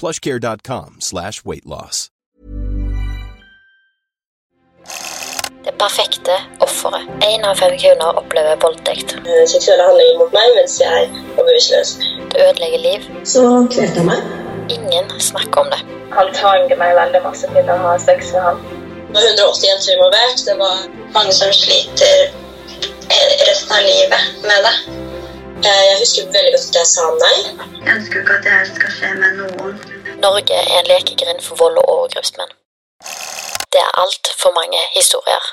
plushcare.com slash weightloss. Det perfekte offeret. Én av fem kvinner opplever voldtekt. seksuelle handlinger mot meg mens jeg var bevisstløs. Det ødelegger liv. Så kvelte han meg. Ingen snakker om det. Han tvang meg veldig masse til å ha sex med ham. Det var 180 jenter involvert. Det var mange som sliter resten av livet med det. Eh, Jeg husker veldig godt at jeg sa nei. Jeg ønsker ikke at det her skal skje med noen. Norge er en lekegrind for vold og overgrepsmenn. Det er altfor mange historier.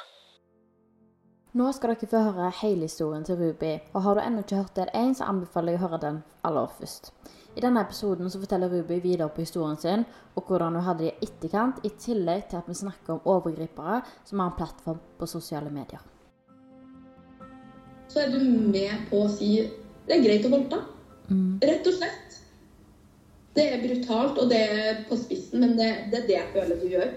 Nå skal dere få høre hele historien til Ruby, og har du ennå ikke hørt del én, så anbefaler jeg å høre den aller først. I denne episoden så forteller Ruby videre på historien sin, og hvordan hun hadde det i etterkant, i tillegg til at vi snakker om overgripere som har en plattform på sosiale medier. så er du med på å si det er greit å voldta. Rett og slett. Det er brutalt, og det er på spissen, men det, det er det jeg føler du gjør.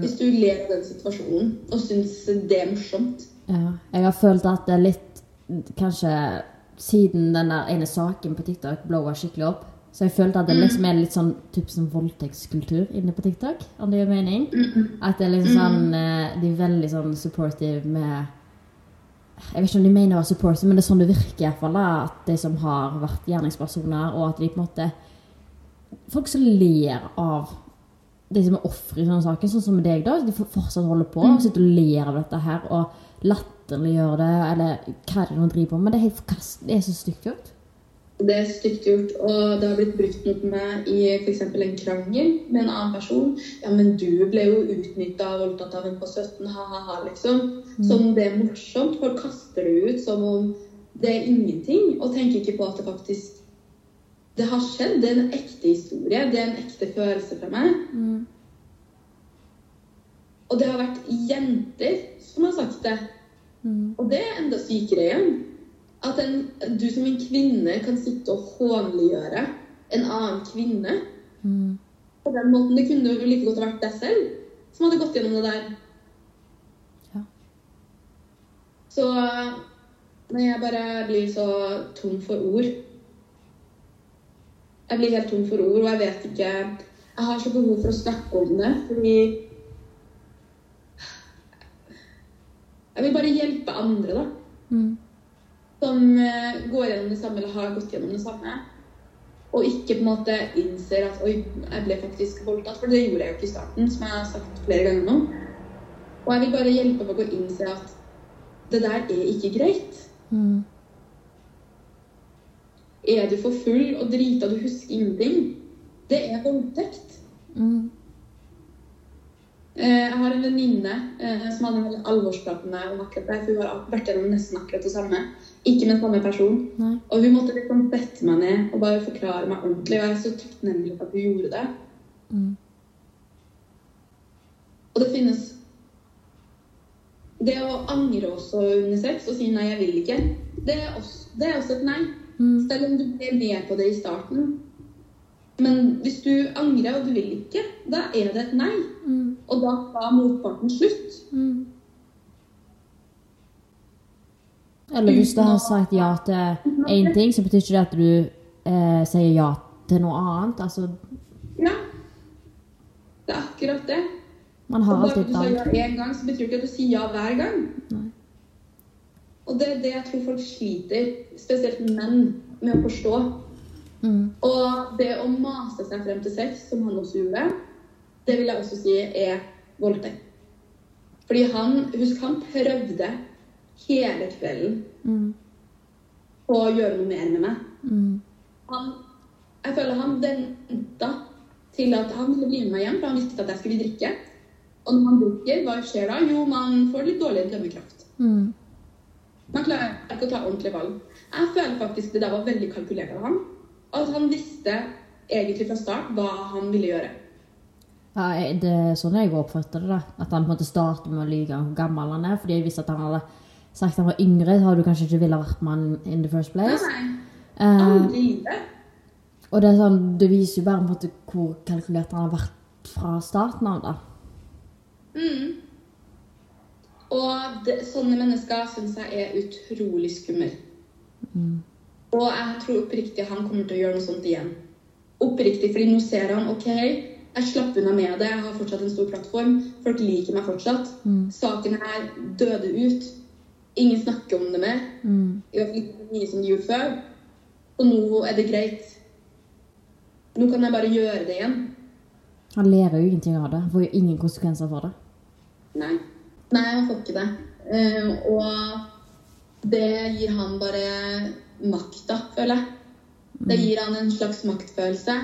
Hvis du ler av den situasjonen og syns det er morsomt. Ja, jeg har følt at det er litt Kanskje siden den der ene saken på TikTok blowa skikkelig opp, så jeg følte at det liksom er litt sånn typ som voldtektskultur inne på TikTok, om det gjør mening. At det er liksom sånn eh, De er veldig sånn supportive med Jeg vet ikke om de mener å være supportive, men det er sånn det virker i hvert fall da, At de som har vært gjerningspersoner, og at de på en måte Folk som ler av de som er ofre i sånne saker, sånn som deg, da, de fortsatt holder på og sitter og ler av dette her og latterliggjør det, eller hva er det de driver på med? Det er helt. Det er så stygt gjort. Det er stygt gjort, og det har blitt brukt mot meg i f.eks. en krangel med en annen person. Ja, men du ble jo utnytta og voldtatt av en på 17, ha-ha-ha, liksom. Som det er morsomt. Folk kaster det ut som om det er ingenting, og tenker ikke på at det faktisk det har skjedd. Det er en ekte historie. Det er en ekte følelse fra meg. Og det har vært jenter som har sagt det. Og det er enda sykere igjen. At en, du som en kvinne kan sitte og hånliggjøre en annen kvinne. På den måten det kunne jo like godt vært deg selv som hadde gått gjennom det der. Ja. Så når jeg bare blir så tom for ord Jeg blir helt tom for ord, og jeg vet ikke Jeg har så behov for å snakke om det, fordi Jeg vil bare hjelpe andre, da. Som eh, går gjennom det samme eller har gått gjennom det samme. Og ikke på en måte innser at oi, jeg ble faktisk voldtatt. For det gjorde jeg jo ikke i starten, som jeg har sagt flere ganger nå. Og jeg vil bare hjelpe folk å innse at det der er ikke greit. Er du for full og drita, du husker ingenting, det er voldtekt. Mm. Jeg har en venninne eh, som hadde en veldig alvorsprat med meg om akkurat det. For hun har vært gjennom nesten akkurat det samme. Ikke med samme person. Nei. Og hun måtte liksom sette meg ned og bare forklare meg ordentlig. Og jeg er så takknemlig for at hun gjorde det. Og det finnes Det å angre også under sex og si 'nei, jeg vil ikke', det er også, det er også et nei. Selv om du ble med på det i starten. Men hvis du angrer og du vil ikke, da er det et nei. Og da tar motparten slutt. Eller hvis du har sagt ja til én ting, så betyr ikke det at du eh, sier ja til noe annet. Altså, Ja. Det er akkurat det. man har alltid et alltid Bare du sier ja én gang, så betyr ikke at du sier ja hver gang. Og det er det jeg tror folk sliter, spesielt menn, med å forstå. Mm. Og det å mase seg frem til sex, som han også gjorde, det vil jeg også si er voldtekt. Fordi han, husk, han prøvde hele kvelden Mm. å gjøre noe mer med meg. Mm. Han, jeg føler han venta til at han ville bli med meg hjem, for han visste at jeg skulle drikke. Og når man drikker, hva skjer da? Jo, man får litt dårligere dømmekraft. Mm. Man klarer ikke å ta ordentlige valg. Jeg føler faktisk det der var veldig kalkulert av ham. At han visste egentlig fra start hva han ville gjøre. Ja, det er sånn jeg oppfatter det. da. At han på en måte starter med å lyve hvor gammel han er. Fordi jeg visste at han hadde sagt han var yngre, så hadde du kanskje ikke ville vært med han in the first place. nei. nei. Aldri i og det sånn, det viser jo bare på en måte hvor kalkulert han har vært fra starten av. da. Mm. Og det, sånne mennesker syns jeg er utrolig skummel. Og jeg tror oppriktig han kommer til å gjøre noe sånt igjen. Oppriktig, fordi nå ser han OK, jeg slapp unna med det, jeg har fortsatt en stor plattform, folk liker meg fortsatt. Saken her døde ut. Ingen snakker om det mer. Mm. I hvert fall ikke så mye som de gjorde før. Og nå er det greit. Nå kan jeg bare gjøre det igjen. Han lærer jo ingenting av det. Får jo ingen konsekvenser for det. Nei. Nei, han får ikke det. Uh, og det gir han bare makta, føler jeg. Det gir han en slags maktfølelse.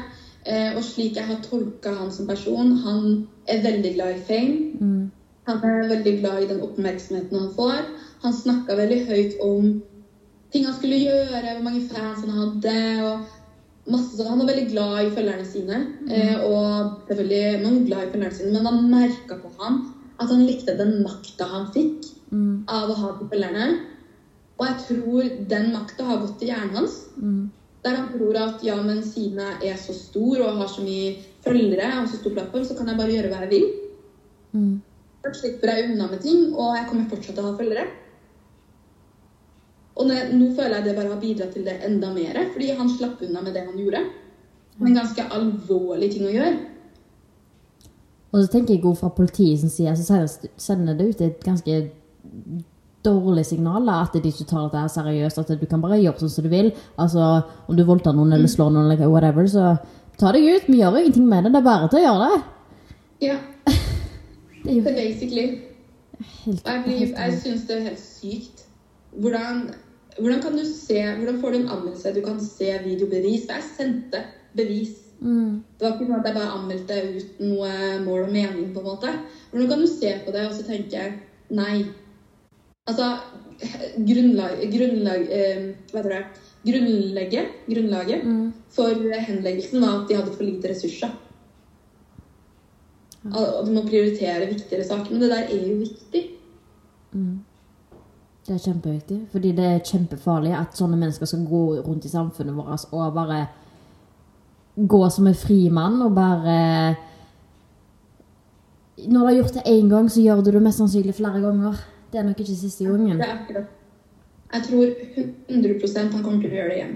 Uh, og slik jeg har tolka han som person, han er veldig glad i fame. Mm. Han er veldig glad i den oppmerksomheten han får. Han snakka veldig høyt om ting han skulle gjøre, hvor mange fans han hadde. og masse sånn. Han var veldig glad i følgerne sine. Eh, og selvfølgelig man var glad i følgerne sine, men man merka på ham at han likte den makta han fikk Mm. av å ha de følgerne. Og jeg tror den makta har gått til hjernen hans. Mm. Der han tror at ja, men siden jeg er så stor og har så mye følgere og så stor plattform, så kan jeg bare gjøre hva jeg vil. Mm. Da slipper jeg unna med ting, og jeg kommer fortsatt til å ha følgere. Og nå, nå føler jeg det bare har bidratt til det enda mer, fordi han slapp unna med det han gjorde. En ganske alvorlig ting å gjøre. Og så tenker jeg også fra politiet som side så sender- det ut et ganske dårlig signal. da, At de ikke tar dette seriøst. At du kan bare gjøre sånn som du vil. Altså, Om du voldtar noen eller slår noen eller whatever, så ta deg ut. Vi gjør jo ingenting med det. Det er bare til å gjøre det. Ja, Det er jo basically. Helt, basically. helt, jeg, blir, jeg syns det er helt sykt. Hvordan, hvordan kan du se Hvordan får du en anmeldelse? Du kan se videobevis. For jeg sendte bevis. mm. Det var ikke sånn at jeg bare anmeldte uten noe mål og mening, på en måte. Hvordan kan du se på det og så tenke nei? Altså, grunnlag, grunnlag eh, Hva heter det? Grunnlegget, grunnlaget Mm. for henleggelsen var at de hadde for lite ressurser. Og du må prioritere viktigere saker. Men det der er jo viktig. Mm. Det er kjempeviktig. Fordi det er kjempefarlig at sånne mennesker skal gå rundt i samfunnet vårt og bare gå som en frimann og bare Når du har gjort det én gang, så gjør du det mest sannsynlig flere ganger. Det er nok ikke siste gangen. Det er akkurat. Jeg tror 100% han kommer til å gjøre det igjen.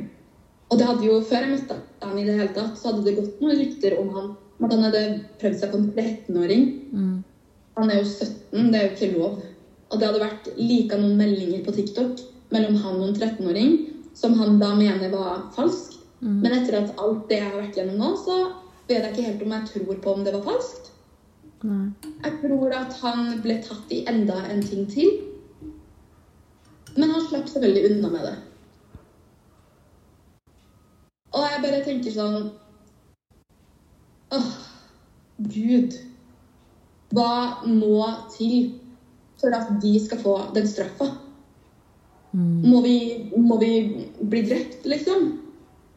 Og det hadde jo, før jeg møtte han i det hele tatt, så hadde det gått noen rykter om han. At han hadde prøvd seg på en 13-åring. Mm. Han er jo 17, det er jo ikke lov. Og det hadde vært like noen meldinger på TikTok mellom han og en 13-åring som han da mener var falsk. Mm. Men etter at alt det jeg har vært gjennom nå, så vet jeg ikke helt om jeg tror på om det var falskt. Nei. Jeg tror at han ble tatt i enda en ting til. Men han slapp selvfølgelig unna med det. Og jeg bare tenker sånn Åh, Gud. Hva må til for at de skal få den straffa? Mm. Må vi, må vi bli drept, liksom?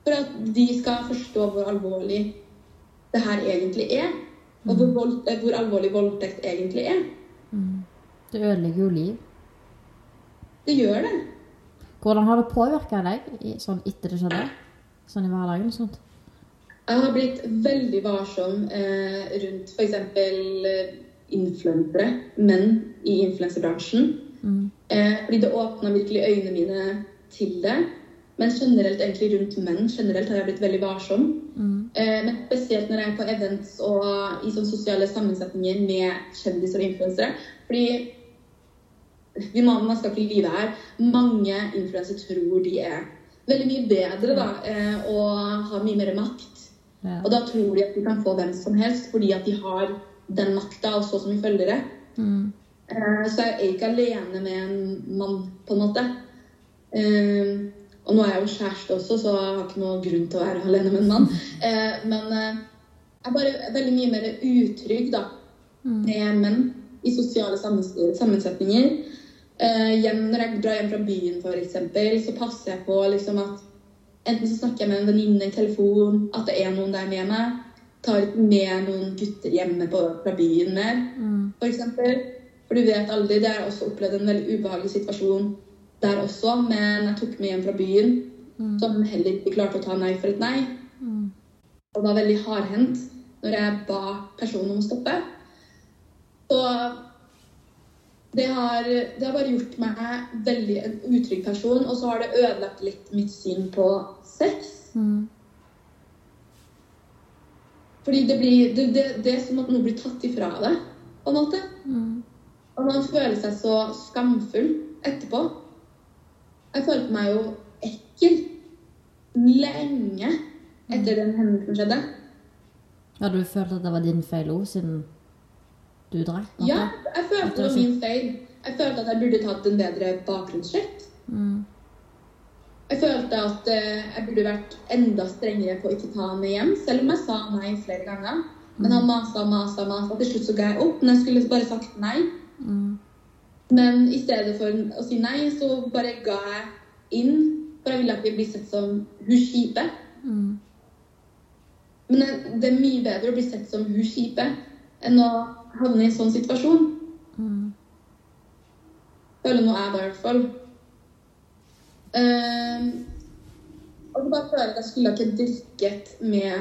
For at de skal forstå hvor alvorlig det her egentlig er. Og hvor, vold, eh, hvor alvorlig voldtekt egentlig er. Mm. Det ødelegger jo liv. Det gjør det. Hvordan har det påvirka deg i, sånn etter det skjedde? Sånn i hverdagen og sånt? Jeg har blitt veldig varsom eh, rundt f.eks. Influensere, menn i influenserbransjen. Mm. Eh, fordi det åpna virkelig øynene mine til det. Men generelt egentlig rundt menn generelt har jeg blitt veldig varsom. Mm. Eh, men spesielt når jeg er på events og i sosiale sammensetninger med kjendiser og influensere. Fordi vi må, man skal ikke lyve her. Mange influensere tror de er veldig mye bedre da, eh, og har mye mer makt. Ja. Og da tror de at de kan få hvem som helst fordi at de har den makta og så så følgere. Mm. Eh, Så jeg er ikke alene med en mann, på en måte. Eh, Og nå er jeg jo kjæreste også, så jeg har ikke noe grunn til å være alene med en mann. Eh, Men jeg er bare veldig mye mer utrygg da, med menn i sosiale sammensetninger. Når jeg drar hjem fra byen, eksempel, så passer jeg på liksom at enten så snakker jeg med en venninne i telefon, at det er noen der med meg. Tar med noen gutter hjemme på, fra byen mer, for eksempel. For du vet aldri. Det har jeg også opplevd en veldig ubehagelig situasjon der også, men jeg tok med hjem fra byen, som heller ikke klarte å ta nei for et nei. Og var veldig hardhendt når jeg ba personen om å stoppe. Og det har, det har bare gjort meg veldig en utrygg person, og så har det ødelagt litt mitt syn på sex. Mm. Fordi det, blir, det, det, det er som at noe blir tatt ifra deg, på en måte. Og man føler seg så skamfull etterpå. Jeg følte meg jo ekkel lenge etter den hendelsen skjedde. Ja, du følt at det var din feil òg, siden du drakk? Ja, jeg følte det var min feil. Jeg følte at jeg burde tatt en bedre bakgrunnssjekk. Mm. Jeg følte at eh, jeg burde vært enda strengere på å ikke ta han med hjem, selv om jeg sa nei flere ganger. Men han masa og masa, masa. Til slutt så ga jeg opp, men jeg skulle bare sagt nei. Mm. Men i stedet for å si nei, så bare ga jeg inn. For jeg ville ikke bli sett som hun kjipe. Mm. Men det- det er mye bedre å bli sett som hun kjipe enn å havne i en sånn situasjon. Mm. Føler nå jeg da, i hvert fall. Ehm, og så bare føler jeg at jeg skulle ikke drikket med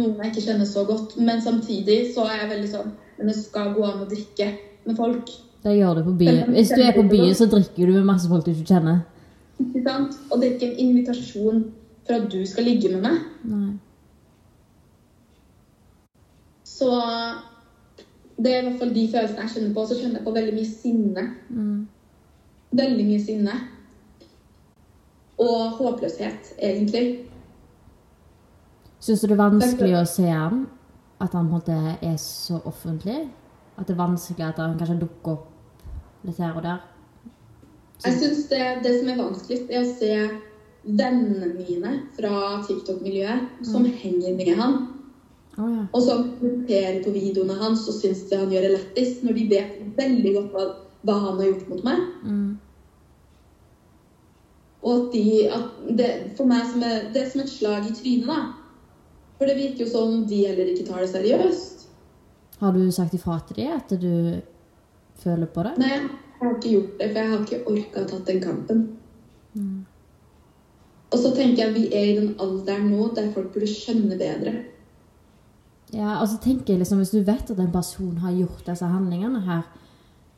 noen jeg ikke kjenner så godt. Men samtidig så er jeg veldig sånn Men det skal gå an å drikke med folk. Det gjør det på byen. Hvis du er på byen, så drikker du med masse folk du ikke kjenner. Ikke sant? Og det er ikke en invitasjon for at du skal ligge med meg. Nei. Så det er i hvert fall de følelsene jeg kjenner på. Så kjenner jeg på veldig mye sinne. Mm. Veldig mye sinne. Og håpløshet, egentlig. Syns du det er vanskelig å se ham? At han på en måte er så offentlig? At det er vanskelig at han kanskje dukker opp litt her og der? Jeg synes det, det som er vanskeligst, er å se vennene mine fra TikTok-miljøet som henger med han, Oh, ja. og som kommenterer på videoene hans og syns det han gjør er lættis, når de vet veldig godt hva, hva han har gjort mot meg. Mm. Og at de at det, For meg som er, det er som et slag i trynet, da. For det virker jo som de heller ikke tar det seriøst. Har du sagt ifra til de at du føler på det? Nei, jeg har ikke gjort det, for jeg har ikke orka å tatt den kampen. Og så tenker jeg vi er i den alderen nå der folk burde skjønne bedre. Ja, og så tenker jeg liksom, Hvis du vet at en person har gjort disse handlingene her,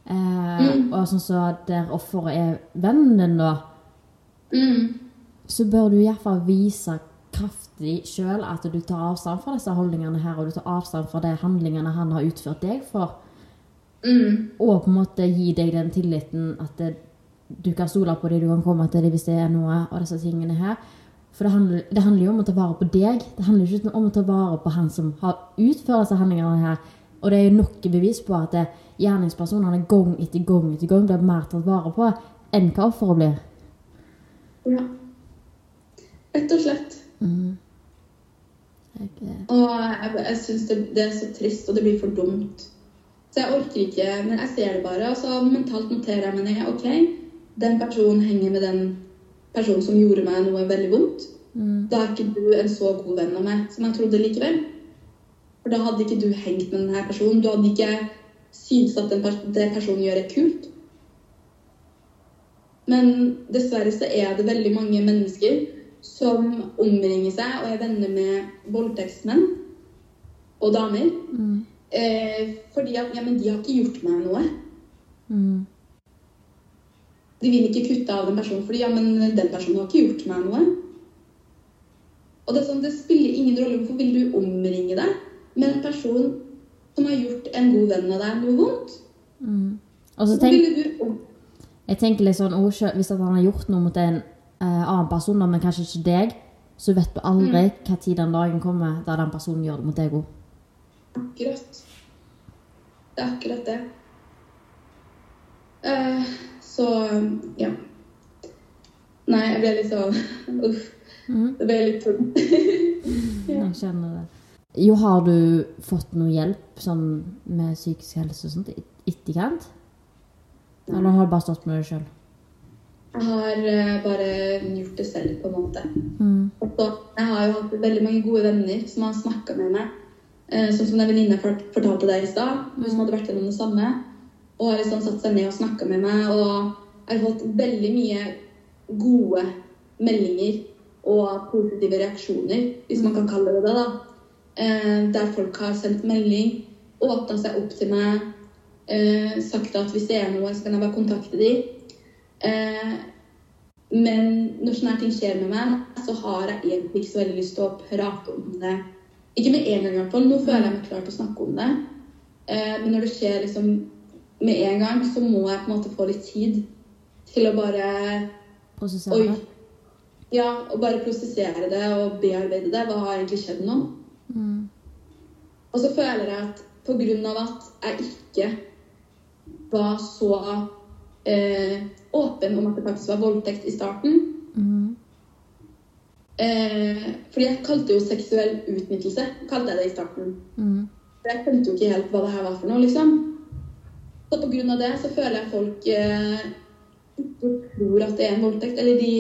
eh, Mm. og sånn så der offeret er vennen din, da, Mm. så bør du iallfall vise kraftig sjøl at du tar avstand fra disse holdningene her, og du tar avstand fra de handlingene han har utført deg for, Mm. og på en måte gi deg den tilliten at det, du kan stole på dem, du kan komme til dem hvis det er noe av disse tingene her. For det handler, det handler jo om å ta vare på deg. Det handler ikke om å ta vare på han som har utført disse handlingene her. Og det er jo nok bevis på at gjerningspersonene gang etter gang etter gang blir mer tatt vare på enn hva offeret blir. Ja. Rett og slett. Mm. Og jeg, jeg syns det, det er så trist, og det blir for dumt. Så jeg orker ikke Men jeg ser det bare, og så mentalt noterer jeg meg ned. OK, den personen henger med den personen som gjorde meg noe veldig vondt. mm. Da er ikke du en så god venn av meg som jeg trodde likevel. For da hadde ikke du hengt med denne personen. Du hadde ikke syntes at den det personen gjør, er kult. Men dessverre så er det veldig mange mennesker som omringer seg og er venner med voldtektsmenn og damer. Mm. Eh, fordi at ja, men de har ikke gjort meg noe. Mm. De vil ikke kutte av den personen fordi ja, men den personen har ikke gjort meg noe. Og det sånn, det spiller ingen rolle. Hvorfor vil du omringe deg med en person som har gjort en god venn av deg noe vondt? Mm. Og så tenk, ville du. Jeg tenker litt sånn, Hvis han har gjort noe mot en uh, annen person, men kanskje ikke deg, så vet du aldri hva tid den dagen kommer der den personen gjør det mot deg òg. Akkurat. Det er akkurat det. Uh, så ja. Nei, jeg ble litt sånn Uff. Det ble litt tungt. Jeg kjenner det. Jo, har du fått noe hjelp sånn med psykisk helse og sånt i etterkant? Eller har du bare stått med det sjøl? Jeg har eh, bare gjort det selv, på en måte. Mm. Og så, jeg har jo hatt veldig mange gode venner som har snakka med meg. Eh, sånn som den venninne fort- fortalte deg i stad, hun som hadde vært gjennom det samme. Og har liksom satt seg ned og snakka med meg. Og jeg har fått veldig mye gode meldinger og positive reaksjoner, hvis man kan kalle det det. da. Eh, der folk har sendt melding, åpna seg opp til meg, eh, sagt at hvis det er noe, så kan jeg bare kontakte dem. Eh, men når sånne ting skjer med meg, så har jeg egentlig ikke så veldig lyst til å prate om det. Ikke med en gang, i hvert fall. Nå føler jeg meg klar til å snakke om det. Eh, men når det skjer liksom med en gang, så må jeg på en måte få litt tid til å bare Oi. Ja, og bare prosessere det og bearbeide det. Hva har egentlig skjedd nå? Mm. Og så føler jeg at på grunn av at jeg ikke var så eh, åpen om at det faktisk var voldtekt i starten Mm. eh, Fordi jeg kalte jo seksuell utnyttelse, kalte jeg det i starten. Mm. For jeg skjønte jo ikke helt hva det her var for noe, liksom. Så på grunn av det så føler jeg folk eh, tror at det er en voldtekt. Eller de,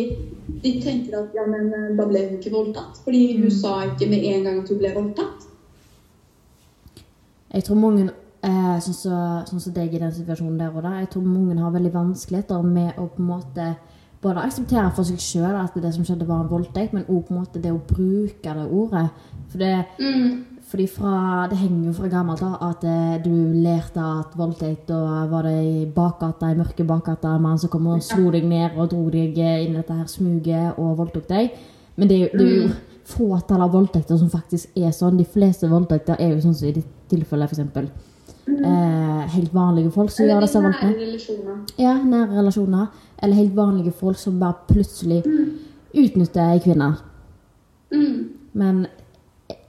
de tenker at ja, men eh, da ble hun ikke voldtatt. Fordi hun sa ikke med en gang at hun ble voldtatt. Jeg tror mange, eh, sånn som sånn som deg i den situasjonen der og da, jeg tror mange har veldig vanskeligheter med å på en måte både akseptere for seg sjøl at det som skjedde, var en voldtekt, men òg på en måte det å bruke det ordet. For det, fordi fra, det henger jo fra gammelt av at eh, du lærte at voldtekt og var det i bakgata, i mørke bakgata, en mann som kom og slo deg ned og dro deg eh, inn i dette her smuget og voldtok deg. Men det er jo, det er jo fåtall av voldtekter som faktisk er sånn. De fleste voldtekter er jo sånn som i ditt tilfelle, f.eks. Eh, helt vanlige folk som gjør disse Eller voldtektene. nære relasjoner. Ja, nære relasjoner. Eller helt vanlige folk som bare plutselig utnytter ei kvinne. Mm. Men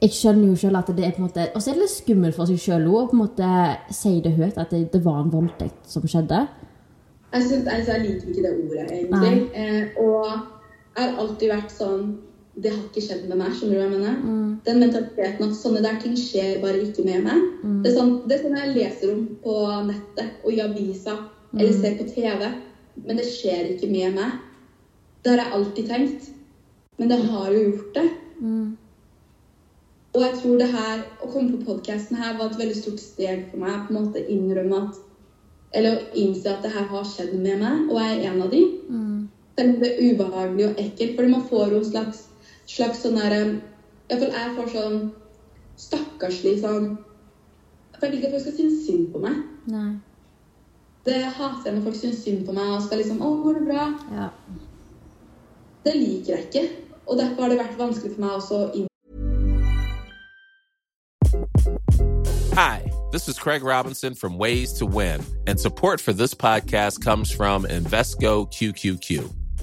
jeg skjønner jo selv at det er på en måte Og så er det litt skummelt for seg sjøl å på en måte si det høyt, at det, det var en voldtekt som skjedde. Jeg, synes, altså, jeg liker ikke det ordet, egentlig. Eh, og jeg har alltid vært sånn Det har ikke skjedd med meg. Skjønner du hva jeg mener? Den mentaliteten at sånne der ting skjer bare ikke med meg. Det, er sånn, det er sånn jeg leser om på nettet og i avisa eller ser på TV. Men det skjer ikke med meg. Det har jeg alltid tenkt. Men det har jo gjort det. Og jeg tror det her, å komme på podkasten her var et veldig stort steg for meg. på en måte innrømme at Eller å innse at det her har skjedd med meg, og jeg er en av de. Selv om det er ubehagelig og ekkelt. Fordi man får jo en slags, slags sånn derre Iallfall jeg får sånn stakkarslig sånn Jeg vil ikke at folk skal synes synd på meg. Nei. Det hater jeg når folk synes synd på meg og skal liksom 'Å, går det bra?' Ja. Det liker jeg ikke. Og derfor har det vært vanskelig for meg også å inn Hi, this is Craig Robinson from Ways to Win, and support for this podcast comes from Invesco QQQ.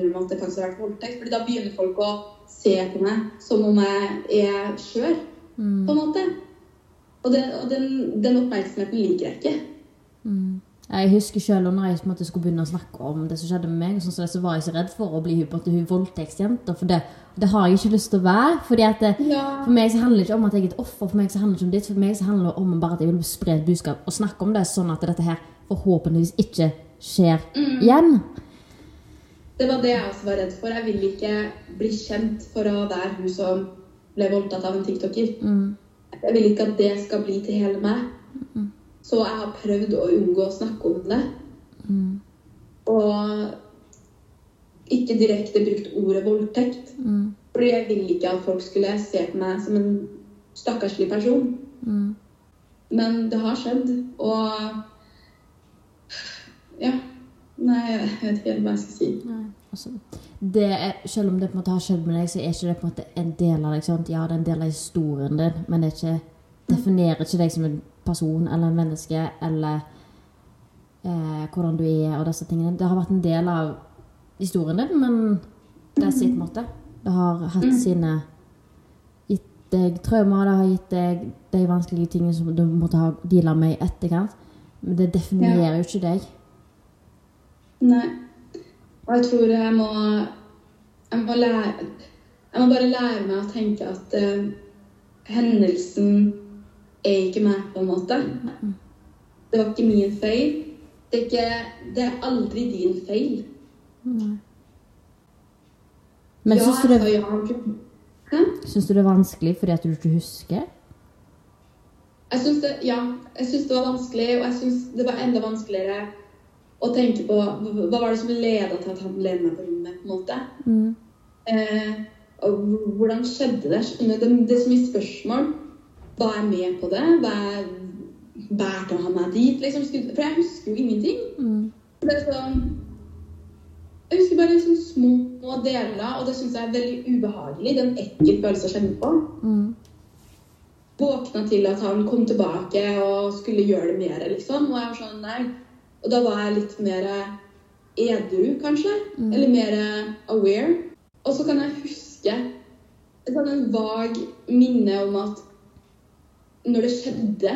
Om at det kanskje har vært voldtekt. Fordi da begynner folk å se på meg som om jeg er skjør, på en måte. Og, den, og den, den oppmerksomheten liker jeg ikke. Jeg husker selv når jeg måte skulle begynne å snakke om det som skjedde med meg, og sånn, så var jeg så redd for å bli hun, voldtektsjenta. For det, det har jeg ikke lyst til å være. fordi at det, Ja. For meg så handler det ikke om at jeg er et offer, for meg så handler det ikke om ditt, for meg så handler det om bare at jeg vil spre et budskap og snakke om det, sånn at dette her forhåpentligvis ikke skjer igjen. Det var det jeg også var redd for. Jeg vil ikke bli kjent for å være hun som ble voldtatt av en tiktoker. Mm. Jeg vil ikke at det skal bli til hele meg. Så jeg har prøvd å unngå å snakke om det. Mm. Og ikke direkte brukt ordet voldtekt. Mm. Fordi jeg ville ikke at folk skulle se på meg som en stakkarslig person. Mm. Men det har skjedd, og Ja. Nei, jeg vet ikke helt hva jeg skal si. Nei, altså, det er, selv om det på en måte har skjedd med deg, så er ikke det på en måte en del av deg. sant? Ja, det er en del av historien din, men det ikke, definerer ikke deg som en person eller en menneske eller eh, hvordan du er og disse tingene. Det har vært en del av historien din, men det er sitt måte. Det har hatt sine gitt deg traumer, det har gitt deg de vanskelige tingene som du måtte ha deala med i etterkant. Men det definerer jo ikke deg. Nei. Og jeg tror jeg må Jeg må lære Jeg må bare lære meg å tenke at uh, hendelsen er ikke meg, på en måte. Det var ikke min feil. Det er, ikke, det er aldri din feil. Men ja, syns du, det- ja. Syns du det er vanskelig fordi at du ikke husker? Jeg syns det, ja, jeg syns det var vanskelig, og jeg syns det var enda vanskeligere å tenke på hva var det som leda til at han ble med på rommet, på en måte. Mm. Eh, og hvordan skjedde det? Det, det er så mye spørsmål. Hva jeg med på det? Hva- Bærte han meg dit? Liksom, for jeg husker jo ingenting. Mm. Det er sånn Jeg husker bare sånne små deler, og det syns jeg er veldig ubehagelig. Det er en ekkel følelse å kjenne på. Mm. Våkna til at han kom tilbake og skulle gjøre det mer, liksom. Og jeg var sånn, nei. Og da var jeg litt mer edru, kanskje. Eller mer aware. Og så kan jeg huske et sånn vag minne om at når det skjedde,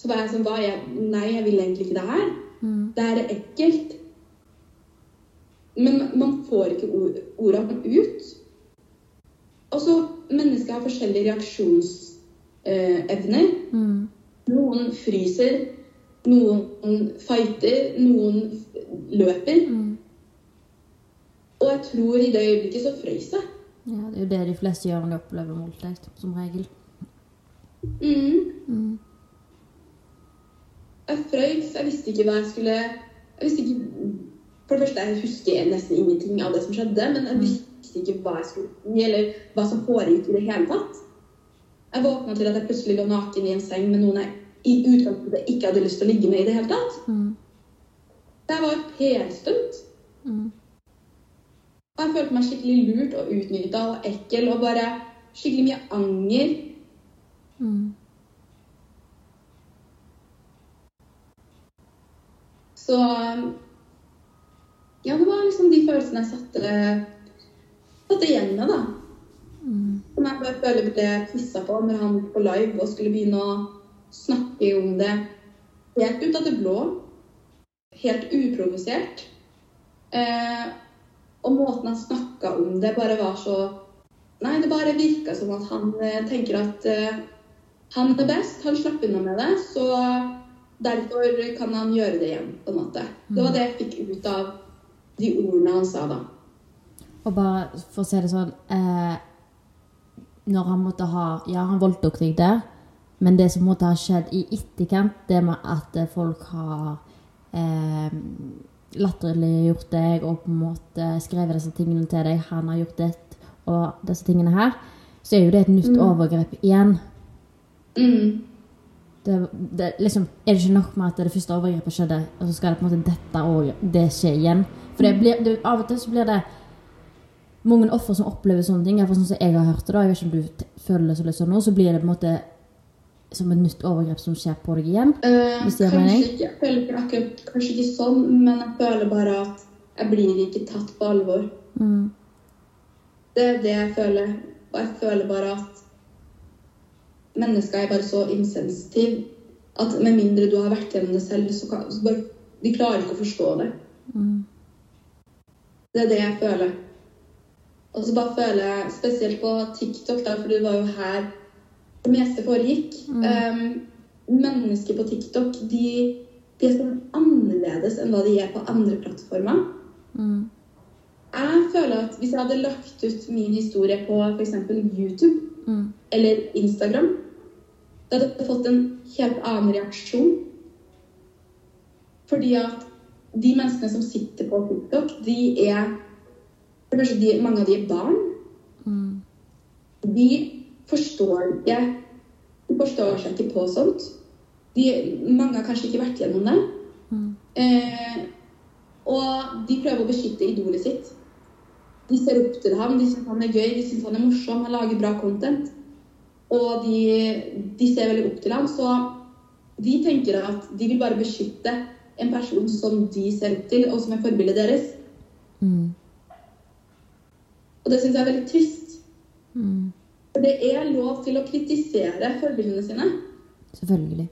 så var jeg sånn hva, jeg, Nei, jeg vil egentlig ikke det her. Mm. Det her er ekkelt. Men man får ikke ord, ordene ut. Og så Mennesker har forskjellige reaksjonsevner. Mm. Noen fryser, noen fighter, noen løper. Mm. Og jeg tror i det øyeblikket så frøys jeg. Ja, det er jo det de fleste gjør når de opplever voldtekt, som regel. Mm. Mm. Jeg frøys. Jeg visste ikke hva jeg skulle Jeg visste ikke For det første, jeg husker nesten ingenting av det som skjedde, men jeg visste ikke hva jeg skulle Eller hva som foregikk i det hele tatt. Jeg våkna til at jeg plutselig lå naken i en seng med noen jeg i utgangspunktet ikke hadde lyst til å ligge med i det hele tatt. Mm. Det var PR-stunt. Mm. Og jeg følte meg skikkelig lurt og utnytta og ekkel og bare skikkelig mye anger. Mm. Så ja, det var liksom de følelsene jeg satte, satte igjen med, da. Mm. Som jeg bare føler ble pissa på når han på live og skulle begynne å snakke om det helt ut av det blå. Helt uprovosert. Eh, og måten han snakka om det, bare var så Nei, det bare virka som at han eh, tenker at eh, han er best, han slapp unna med det, så derfor kan han gjøre det igjen, på en måte. Det var det jeg fikk ut av de ordene han sa da. Og bare for å si det sånn eh, Når han måtte ha Ja, han voldtok deg der, men det som måtte ha skjedd i etterkant, det med at eh, folk har eh, latterliggjort deg og på en måte skrevet disse tingene til deg, han har gjort det og disse tingene her, så er jo det et nytt overgrep igjen. Mm. Det, det, liksom, er det ikke nok med at det første overgrepet skjedde, og så skal det på en måte dette og det skje igjen? For det blir, det, av og til så blir det mange offer som opplever sånne ting. Iallfall sånn som jeg har hørt det da, jeg vet ikke om du føler det så sånn nå, så blir det på en måte som et nytt overgrep som skjer på deg igjen. Eh, Hvis kanskje ikke, jeg føler akkurat kanskje ikke sånn, men jeg føler bare at jeg blir ikke tatt på alvor. Mm. Det er det jeg føler. Og jeg føler bare at mennesker er bare så insensitive at med mindre du har vært gjennom det selv, så, kan, så bare De klarer ikke å forstå det. Det er det jeg føler. Og så bare føler jeg, spesielt på TikTok, da, for det var jo her det meste foregikk um, Mennesker på TikTok de, de er sånn annerledes enn hva de er på andre plattformer. Jeg føler at hvis jeg hadde lagt ut min historie på f.eks. YouTube eller Instagram, da hadde jeg fått en helt annen reaksjon. Fordi at de menneskene som sitter på TikTok, de er for det første, Mange av de er barn. De forstår ikke forstår seg ikke på sånt. De, mange har kanskje ikke vært gjennom det. Eh, og de prøver å beskytte idolet sitt. De ser opp til ham, de syns han er gøy, de syns han er morsom, han lager bra content. Og de, de ser veldig opp til ham, så de tenker at de vil bare beskytte en person som de ser opp til, og som er forbildet deres. Og det syns jeg er veldig trist. For det er lov til å kritisere forbildene sine. Selvfølgelig.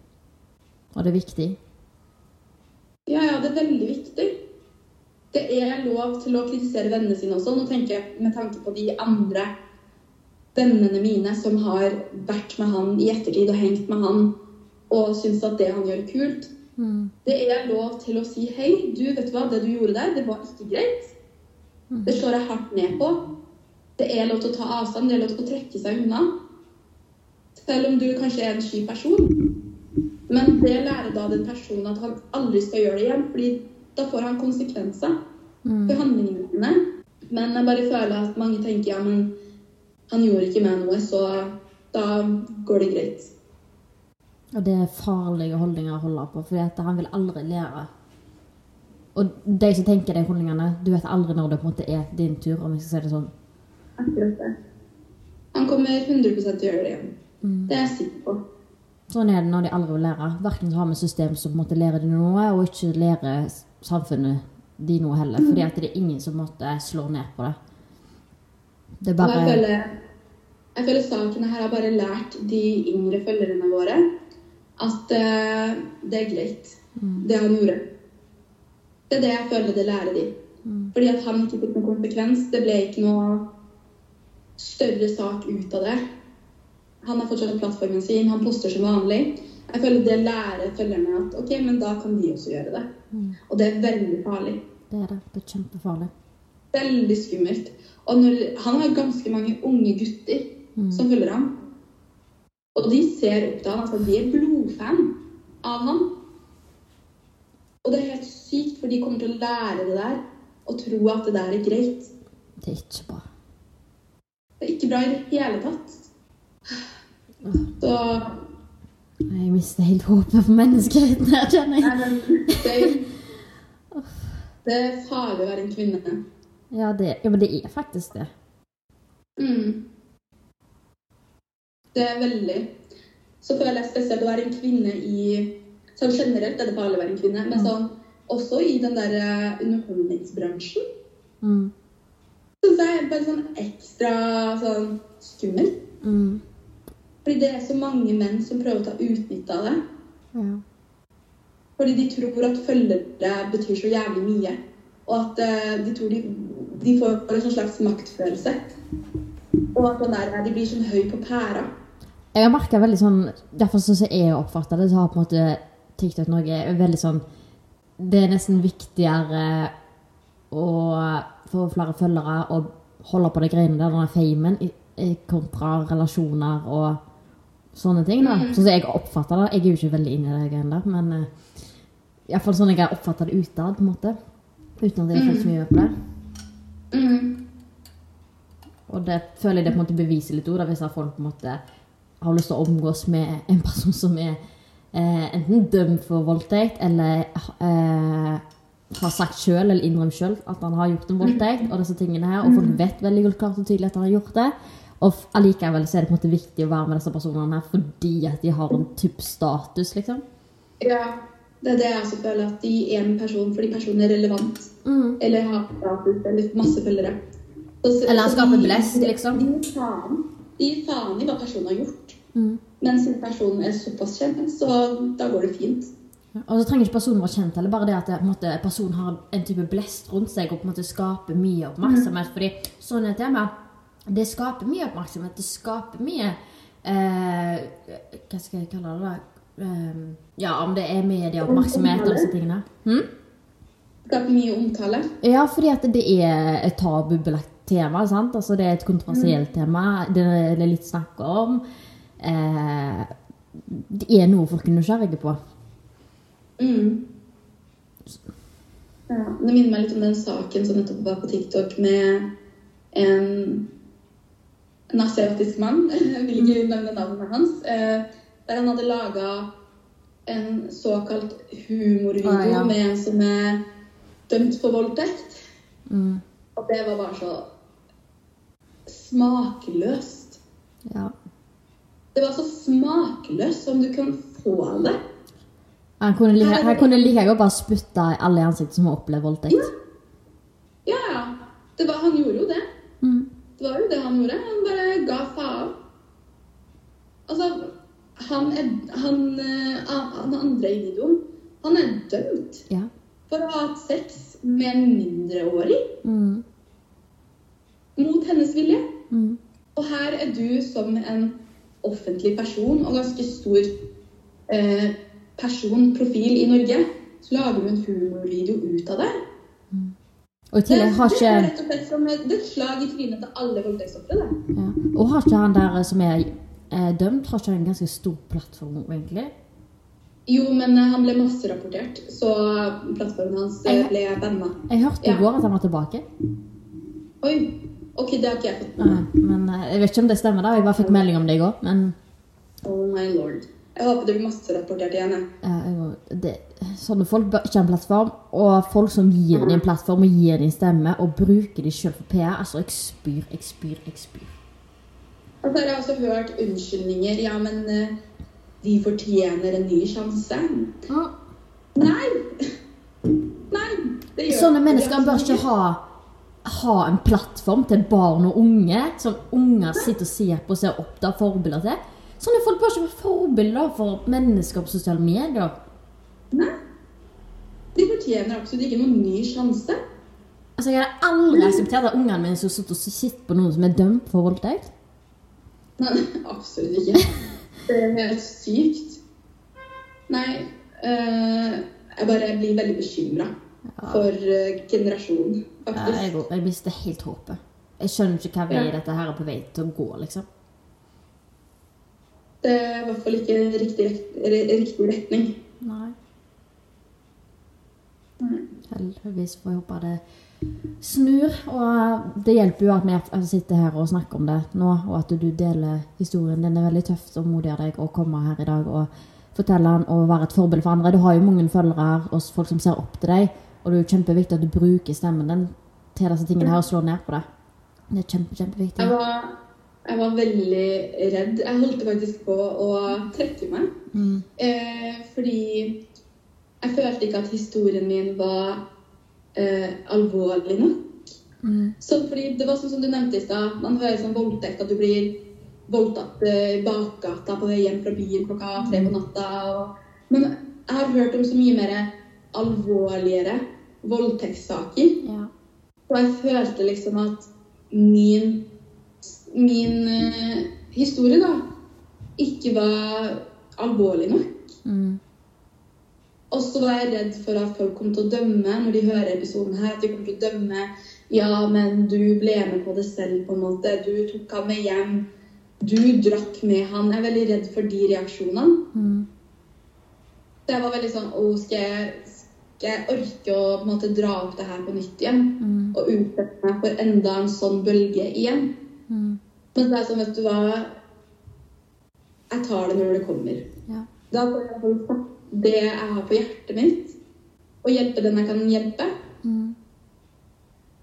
Og det er viktig. Ja, ja, det er veldig viktig. Det er lov til å kritisere vennene sine også. Nå tenker jeg med tanke på de andre vennene mine som har vært med han i ettertid og hengt med han og syns at det han gjør, er kult. Det er lov til å si hei, du vet du hva, det du gjorde der, det var ikke greit. Det slår jeg hardt ned på. Det er lov til å ta avstand, det er lov til å trekke seg unna. Selv om du kanskje er en sky person. Men det lærer da den personen at han aldri skal gjøre det igjen, fordi da får han konsekvenser for handlingene sine. Men jeg bare føler at mange tenker ja, men han gjorde ikke meg noe, så da går det greit. Og det er farlige holdninger å holde på, for han vil aldri lære. Og de som tenker de holdningene, du vet aldri når det på en måte er din tur, om jeg skal si det sånn. Akkurat det. Han kommer 100 til å gjøre det igjen. Det er jeg sikker på. Sånn er det når de aldri vil lære. Hverken har vi system som måte lærer dem noe, og ikke lærer samfunnet de noe heller. Fordi at det er ingen som måtte slå ned på det. Det er Og jeg føler, jeg føler saken her har bare lært de yngre følgerne våre at uh, det er greit, det han gjorde. Det er det jeg føler det lærer de. Fordi at han ikke fikk noen konsekvens. Det ble ikke noe større sak ut av det. Han har fortsatt plattformen sin, han poster som vanlig. Jeg føler det lærer følgerne at ok, men da kan de også gjøre det. Og det er veldig farlig. Det er det. Det er kjempefarlig. Veldig skummelt. Og når, han har ganske mange unge gutter som følger ham. Og de ser opp til ham. altså de er blodfan av ham. Og det er helt sykt, for de kommer til å lære det der og tro at det der er greit. Det er ikke bra. Det er ikke bra i det hele tatt. Så Jeg mister helt håpet for menneskeheten her, kjenner jeg. det, det er farlig å være en kvinne. Ja, det, ja, men det er faktisk det. Mm. Det er veldig Så føler jeg spesielt å være en kvinne i Sånn generelt er det farlig å være en kvinne, men sånn også i den der eh, underholdningsbransjen Mm. Syns jeg er bare sånn ekstra sånn skummel. Mm. Fordi det er så mange menn som prøver å ta utnytte av det. Ja. Fordi de tror at følgere betyr så jævlig mye. Og at uh, de tror de, de får en sånn slags maktfølelse. Og at der, de blir sånn høy på pæra. Jeg har merka veldig sånn, derfor syns jeg jeg oppfatter det, så har på en måte TikTok Norge veldig sånn, det er nesten viktigere å få flere følgere og holde på de greiene der, denne famen, kontra relasjoner og sånne ting da. Sånn som jeg oppfatter det, jeg er jo ikke veldig inne i det greiene der, men uh, i hvert fall sånn jeg har oppfatta det utad, på en måte. Uten at jeg har følt så mye på det. Og det føler jeg det på en måte beviser litt òg, hvis folk på en måte har lyst til å omgås med en person som er eh, enten dømt for voldtekt, eller eh, har sagt selv, eller innrømt selv, at han har gjort en voldtekt, og disse tingene her, og folk vet veldig godt klart og tydelig at han har gjort det. Og allikevel så er det på en måte viktig å være med disse personene her, fordi at de har en typ status, liksom. Ja, det er det jeg også føler. At de er en person fordi personen er relevant. Eller har status eller masse følgere. Så- så- Eller han skaper blest, liksom. De gir faen. Faen i hva personen har gjort. Men siden personen er såpass kjent, så da går det fint. Og så trenger ikke personen være kjent, eller bare det at måte, personen har en type blest rundt seg og på en måte skaper mye oppmerksomhet. Fordi sånn er tema. Det skaper mye oppmerksomhet. Det skaper mye eh, Hva skal jeg kalle det? da? Eh, ja, om det er medieoppmerksomhet og disse tingene. Hm? Skaper mye omtale. Ja, fordi at det er et tabubelagt tema. sant? Altså Det er et kontroversielt tema. Det det er litt snakk om. Eh, det er noe folk er nysgjerrige på. Mm. Ja, det minner meg litt om den saken som nettopp var på TikTok med en, en asiatisk mann. Jeg vil ikke nevne navnet hans. Eh, der han hadde laga en såkalt humorvideo Ah, ja. med en som er dømt for voldtekt. Mm. Og det var bare så smakløst. Ja. Det var så smakløst som du kan få det. Han kunne like, han kunne like godt bare spytte alle i ansiktet som har opplevd voldtekt. Ja, ja. Det var, han gjorde jo det. Mm. Det var jo det han gjorde. Han bare ga faen. Altså, han er Han, eh, han andre i videoen, han er dømt Ja. for å ha hatt sex med en mindreårig Mm. mot hennes vilje. Mm. Og her er du som en offentlig person og ganske stor eh, person, profil i Norge, så lager du en humorvideo ut av det. Og i tillegg har det, er ikke rett og slett som et, det er slag i trynet til alle voldtektsofre. ja. Og har ikke han der som er eh, dømt, har ikke han en ganske stor plattform, egentlig? Jo, men eh, han ble masserapportert, så plattformen hans eh, ble banna. Jeg hørte i Ja. går at han var tilbake. Oi, ok, det har ikke jeg fått med meg. eh, Jeg vet ikke om det stemmer, da. Jeg bare fikk melding om det i går. Men Oh my lord. Jeg håper det blir masse rapportert igjen. jeg. eh, det, sånne folk bør ikke ha en plattform. Og folk som gir dem en plattform og gir dem stemme, og bruker dem sjøl for PR Altså, jeg spyr, jeg spyr, jeg spyr. Og så har jeg også hørt unnskyldninger. Ja, men eh, de fortjener en ny sjanse. Nei! Nei, det gjør Sånne mennesker bør ikke ha, ha en plattform til barn og unge, som unger sitter og ser på og ser opp til forbilder til. Sånne folk bør ikke være forbilder for mennesker på sosiale medier. Nei. De fortjener absolutt ikke noen ny sjanse. Altså, Jeg hadde aldri akseptert at ungene mine skulle sitter og sitter på noen som er dømt for voldtekt. Nei, absolutt ikke. Det er helt sykt. Nei, øh, jeg bare blir veldig bekymra for eh, generasjonen, Ja. Jeg, jeg mister helt håpet. Jeg skjønner ikke hva vei Ja. dette her er på vei til å gå, liksom. Det er i hvert fall ikke riktig, riktig retning. Nei. Nei. Heldigvis får jeg håpe det snur. Og det hjelper jo at vi sitter her og snakker om det nå, og at du deler historien. Den er veldig tøft og modig av deg å komme her i dag og fortelle den og være et forbilde for andre. Du har jo mange følgere og folk som ser opp til deg, og det er jo kjempeviktig at du bruker stemmen din til disse tingene her og slår ned på det. Det er kjempe, kjempeviktig. Jeg var, jeg var veldig redd. Jeg holdt faktisk på å trekke meg. Mm. Eh, fordi jeg følte ikke at historien min var eh, alvorlig nok. Mm. Så fordi Det var sånn som du nevnte i stad. Man hører sånn voldtekt at du blir voldtatt eh, i bakgata på vei hjem fra byen klokka tre på natta. Og, men jeg har hørt om så mye mer alvorligere voldtektssaker. Ja. Og jeg følte liksom at min, min uh, historie da ikke var alvorlig nok. Mm. Og så var jeg redd for at folk kom til å dømme når de hører episoden her. At de kommer til å dømme Ja, men du ble med på det selv, på en måte. Du tok ham med hjem. Du drakk med han. Jeg er veldig redd for de reaksjonene. Mm. Så jeg var veldig sånn Å, skal jeg, skal jeg orke å på en måte dra opp det her på nytt igjen? Mm. Og utsette meg for enda en sånn bølge igjen? Mm. Men det er sånn, vet du hva Jeg tar det når det kommer. Ja. Da får jeg det jeg har på hjertet mitt, og hjelpe den jeg kan hjelpe. Mm.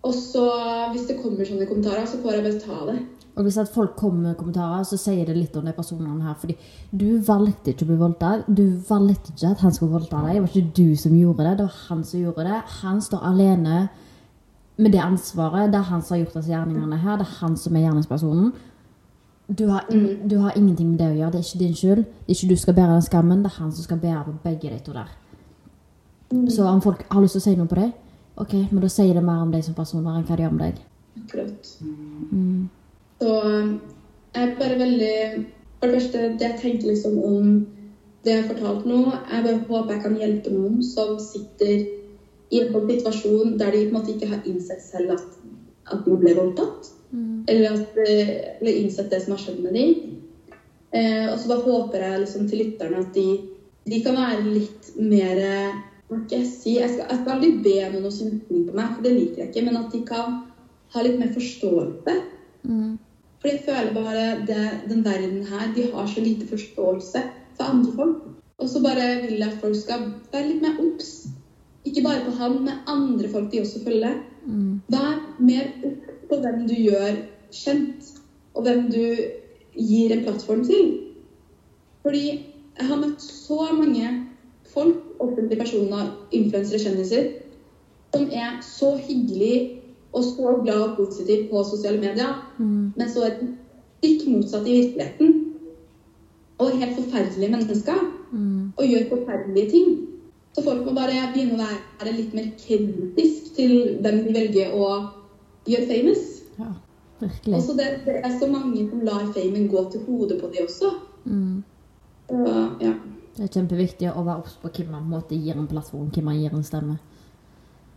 Og så, hvis det kommer sånne kommentarer, så får jeg bare ta det. Og hvis at folk kommer med kommentarer, så sier det litt om de personene her. Fordi du valgte ikke å bli voldtatt. Du valgte ikke at han skulle voldta deg. Det var ikke du som gjorde det, det var han som gjorde det. Han står alene med det ansvaret. Det er han som har gjort disse gjerningene her. Det er han som er gjerningspersonen. Du har, ing- du har ingenting med det å gjøre. Det er ikke din skyld. Det er ikke du skal bære den skammen. Det er han som skal bære på begge de to der. Så om folk har lyst til å si noe på deg, ok, men da sier det mer om deg som personer enn hva de gjør om deg. Akkurat. Mm. Så jeg er bare veldig For det første, det jeg tenker liksom om det jeg har fortalt nå, jeg bare håper jeg kan hjelpe noen som sitter i en situasjon der de på en måte ikke har innsett selv at, at man ble voldtatt. Eller, at, eller innsett det som har skjedd med dem. Eh, og så bare håper jeg liksom til lytterne at de, de kan være litt mer Hva skal jeg si? Jeg skal, jeg skal aldri be noen om sympatimi på meg, for det liker jeg ikke. Men at de kan ha litt mer forståelse. Mm. For jeg føler bare det, den verden her, de har så lite forståelse for andre folk. Og så bare vil jeg at folk skal være litt mer obs. Ikke bare på han, men andre folk de også følger. Mm. Vær mer opp på hvem du gjør kjent, og hvem du gir en plattform til. Fordi jeg har møtt så mange folk, offentlige personer, influensere, kjendiser, som er så hyggelige og så glad og positiv på sosiale medier, Mm. men så er stikk motsatt i virkeligheten. Og helt forferdelige mennesker. Mm. Og gjør forferdelige ting. Så folk må bare begynne å være litt mer kritisk til hvem de velger å gjøre famous. Ja, virkelig. Også det, det er så mange som lar famen gå til hodet på de også. Mm. Så, ja. Det er kjempeviktig å være obs på hvem man måte gir en plattform, hvem man gir en stemme.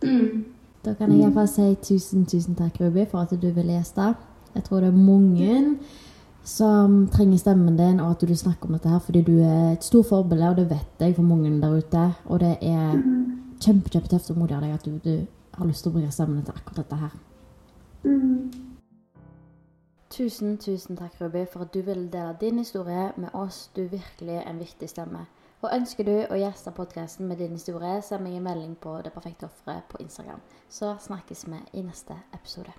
Mm. Da kan jeg iallfall si tusen, tusen takk, Ruby, for at du ville gjeste. Jeg tror det er mange som trenger stemmen din, og at du snakker om dette her, fordi du er et stort forbilde, og det vet jeg for mange der ute. Og det er kjempe, kjempetøft og modig av deg at du, du har lyst til å bruke stemmen til akkurat dette her. Tusen, tusen takk, Ruby, for at du ville dele din historie med oss. Du er virkelig en viktig stemme. Og ønsker du å gjeste podkasten med din historie, send meg en melding på Det perfekte offeret på Instagram. Så snakkes vi i neste episode.